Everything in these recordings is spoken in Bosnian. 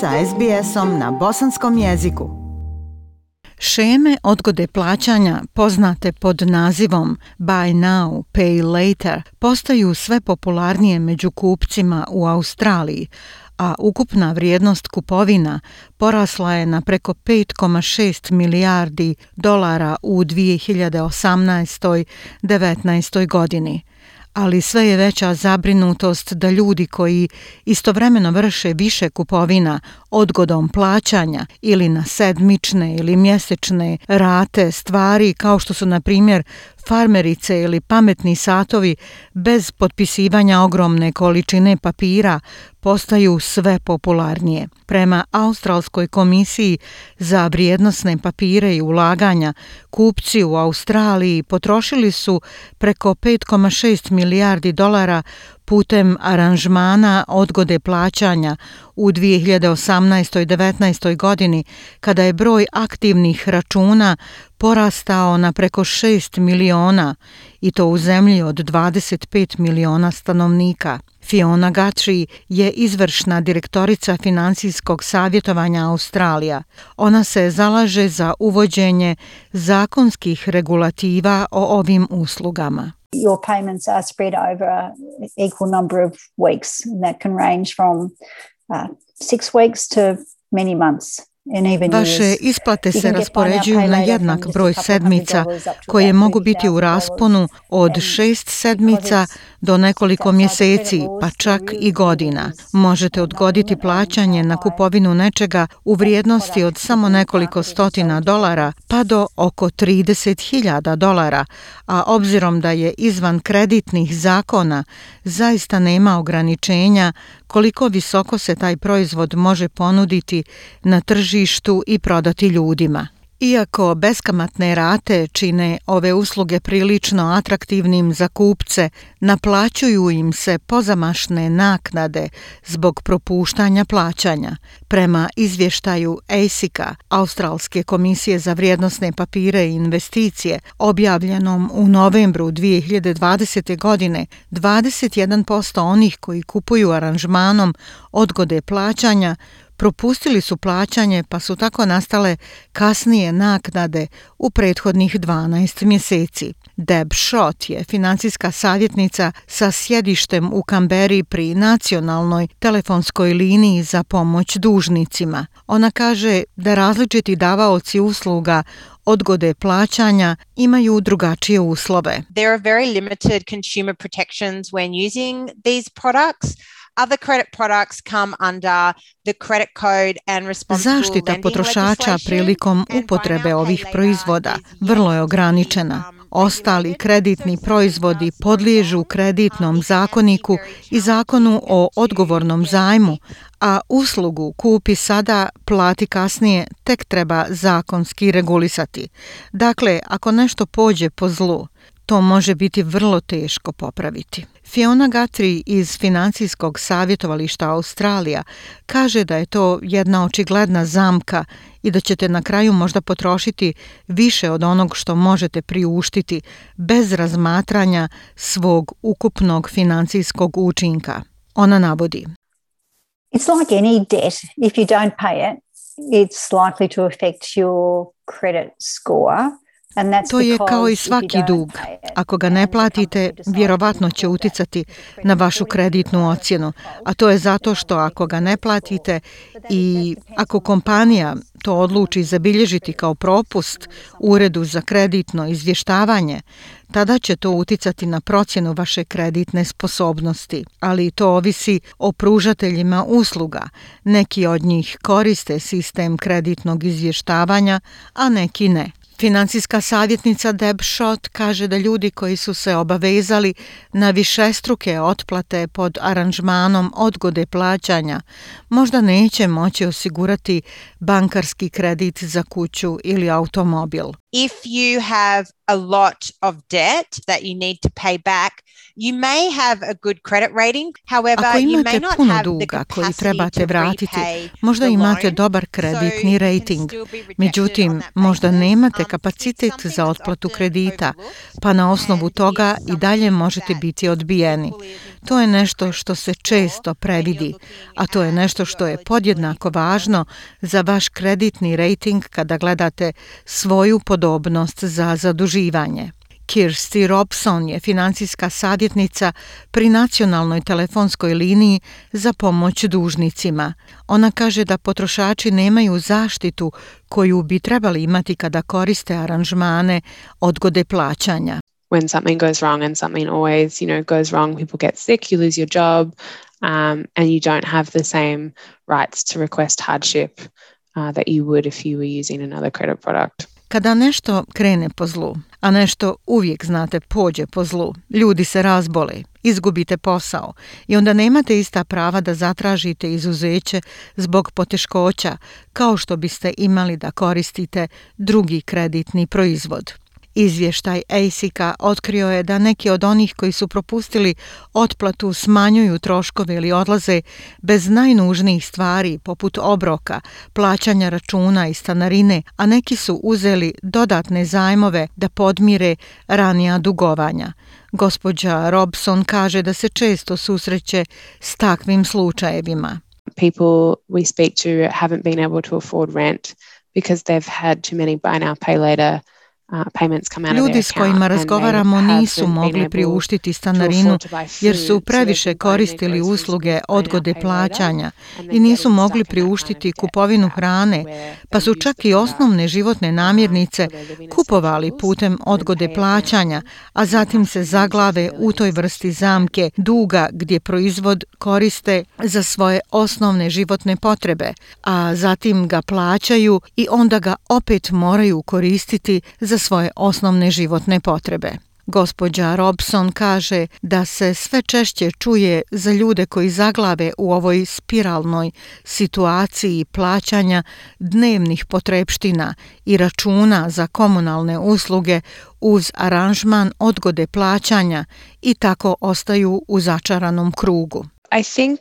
sa SBS-om na bosanskom jeziku. Šeme odgode plaćanja, poznate pod nazivom Buy Now, Pay Later, postaju sve popularnije među kupcima u Australiji, a ukupna vrijednost kupovina porasla je na preko 5,6 milijardi dolara u 2018. 19. godini – ali sve je veća zabrinutost da ljudi koji istovremeno vrše više kupovina odgodom plaćanja ili na sedmične ili mjesečne rate stvari kao što su na primjer farmerice ili pametni satovi bez potpisivanja ogromne količine papira postaju sve popularnije. Prema Australskoj komisiji za vrijednosne papire i ulaganja, kupci u Australiji potrošili su preko 5,6 milijardi dolara putem aranžmana odgode plaćanja u 2018. i 2019. godini kada je broj aktivnih računa porastao na preko 6 miliona i to u zemlji od 25 miliona stanovnika. Fiona Gatri je izvršna direktorica financijskog savjetovanja Australija. Ona se zalaže za uvođenje zakonskih regulativa o ovim uslugama. your payments are spread over an equal number of weeks, and that can range from uh, six weeks to many months. E Vaše isplate se raspoređuju na jednak broj sedmica koje mogu biti u rasponu od šest sedmica do nekoliko mjeseci, pa čak i godina. Možete odgoditi plaćanje na kupovinu nečega u vrijednosti od samo nekoliko stotina dolara pa do oko 30.000 dolara, a obzirom da je izvan kreditnih zakona zaista nema ograničenja koliko visoko se taj proizvod može ponuditi na tržištu tržištu i prodati ljudima. Iako beskamatne rate čine ove usluge prilično atraktivnim za kupce, naplaćuju im se pozamašne naknade zbog propuštanja plaćanja. Prema izvještaju ASIC-a, Australske komisije za vrijednosne papire i investicije, objavljenom u novembru 2020. godine, 21% onih koji kupuju aranžmanom odgode plaćanja propustili su plaćanje pa su tako nastale kasnije naknade u prethodnih 12 mjeseci. Deb Schott je financijska savjetnica sa sjedištem u Kamberi pri nacionalnoj telefonskoj liniji za pomoć dužnicima. Ona kaže da različiti davaoci usluga odgode plaćanja imaju drugačije uslove. There are very limited consumer protections when using these products. Zaštita potrošača prilikom upotrebe ovih proizvoda vrlo je ograničena. Ostali kreditni proizvodi podliježu kreditnom zakoniku i zakonu o odgovornom zajmu, a uslugu kupi sada, plati kasnije, tek treba zakonski regulisati. Dakle, ako nešto pođe po zlu, to može biti vrlo teško popraviti. Fiona Guthrie iz Financijskog savjetovališta Australija kaže da je to jedna očigledna zamka i da ćete na kraju možda potrošiti više od onog što možete priuštiti bez razmatranja svog ukupnog financijskog učinka. Ona navodi. It's like any debt. If you don't pay it, it's likely to affect your credit score. To je kao i svaki dug. Ako ga ne platite, vjerovatno će uticati na vašu kreditnu ocjenu, a to je zato što ako ga ne platite i ako kompanija to odluči zabilježiti kao propust uredu za kreditno izvještavanje, tada će to uticati na procjenu vaše kreditne sposobnosti, ali to ovisi o pružateljima usluga. Neki od njih koriste sistem kreditnog izvještavanja, a neki ne. Financijska savjetnica Deb Schott kaže da ljudi koji su se obavezali na višestruke otplate pod aranžmanom odgode plaćanja možda neće moći osigurati bankarski kredit za kuću ili automobil if you have a lot of debt that you need to pay back, you may have a good credit rating. However, Ako imate you may puno duga koji trebate vratiti, možda imate dobar kreditni rating, međutim, možda nemate um, kapacitet za otplatu kredita, pa na osnovu toga i dalje možete biti odbijeni. To je nešto što se često previdi, a to je nešto što je podjednako važno za vaš kreditni rating kada gledate svoju podobnost podobnost za zaduživanje. Kirsti Robson je financijska savjetnica pri nacionalnoj telefonskoj liniji za pomoć dužnicima. Ona kaže da potrošači nemaju zaštitu koju bi trebali imati kada koriste aranžmane odgode plaćanja. When something goes wrong and something always, you know, goes wrong, people get sick, you lose your job, um, and you don't have the same rights to request hardship uh, that you would if you were using another credit product. Kada nešto krene po zlu, a nešto uvijek znate pođe po zlu, ljudi se razbole, izgubite posao i onda nemate ista prava da zatražite izuzeće zbog poteškoća kao što biste imali da koristite drugi kreditni proizvod. Izvještaj ASIC-a otkrio je da neki od onih koji su propustili otplatu smanjuju troškove ili odlaze bez najnužnijih stvari poput obroka, plaćanja računa i stanarine, a neki su uzeli dodatne zajmove da podmire ranija dugovanja. Gospođa Robson kaže da se često susreće s takvim slučajevima. People we speak to haven't been able to afford rent because they've had Ljudi s kojima razgovaramo nisu mogli priuštiti stanarinu jer pa su previše koristili usluge odgode plaćanja i nisu mogli priuštiti kupovinu hrane, pa su čak i osnovne životne namirnice kupovali putem odgode plaćanja, a zatim se zaglave u toj vrsti zamke duga gdje proizvod koriste za svoje osnovne životne potrebe, a zatim ga plaćaju i onda ga opet moraju koristiti za svoje osnovne životne potrebe. Gospođa Robson kaže da se sve češće čuje za ljude koji zaglave u ovoj spiralnoj situaciji plaćanja dnevnih potrepština i računa za komunalne usluge uz aranžman odgode plaćanja i tako ostaju u začaranom krugu. I think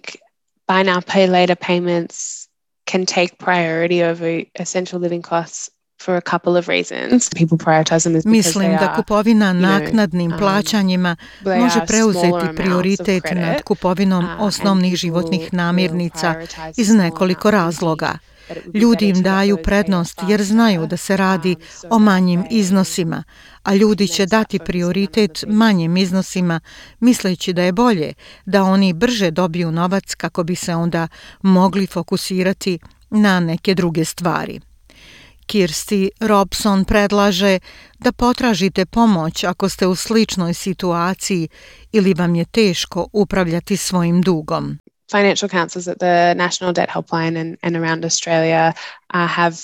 by now pay later payments can take priority over essential living costs Mislim da kupovina naknadnim um, plaćanjima može preuzeti prioritet nad kupovinom uh, osnovnih životnih namirnica iz nekoliko razloga. Ljudi im daju prednost jer znaju da se um, radi o manjim iznosima, a ljudi će dati prioritet manjim iznosima misleći da je bolje da oni brže dobiju novac kako bi se onda mogli fokusirati na neke druge stvari. Kirsti Robson predlaže da potražite pomoć ako ste u sličnoj situaciji ili vam je teško upravljati svojim dugom. Financial counselors at the National Debt Helpline and, and around Australia uh, have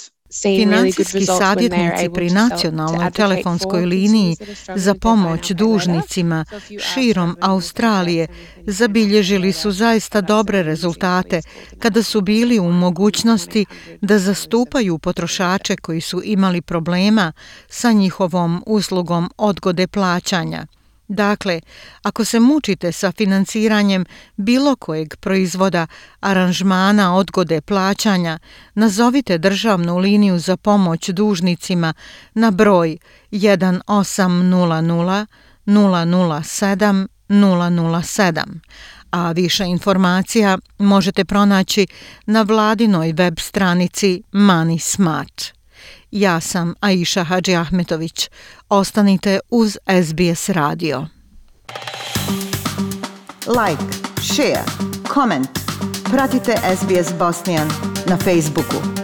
Financijski savjetnici pri nacionalnoj telefonskoj liniji za pomoć dužnicima širom Australije zabilježili su zaista dobre rezultate kada su bili u mogućnosti da zastupaju potrošače koji su imali problema sa njihovom uslugom odgode plaćanja. Dakle, ako se mučite sa financiranjem bilo kojeg proizvoda, aranžmana, odgode plaćanja, nazovite državnu liniju za pomoć dužnicima na broj 1800 007 007, a više informacija možete pronaći na vladinoj web stranici Smart. Ja sam Aisha Hadži Ahmetović. Ostanite uz SBS radio. Like, share, comment. Pratite SBS Bosnian na Facebooku.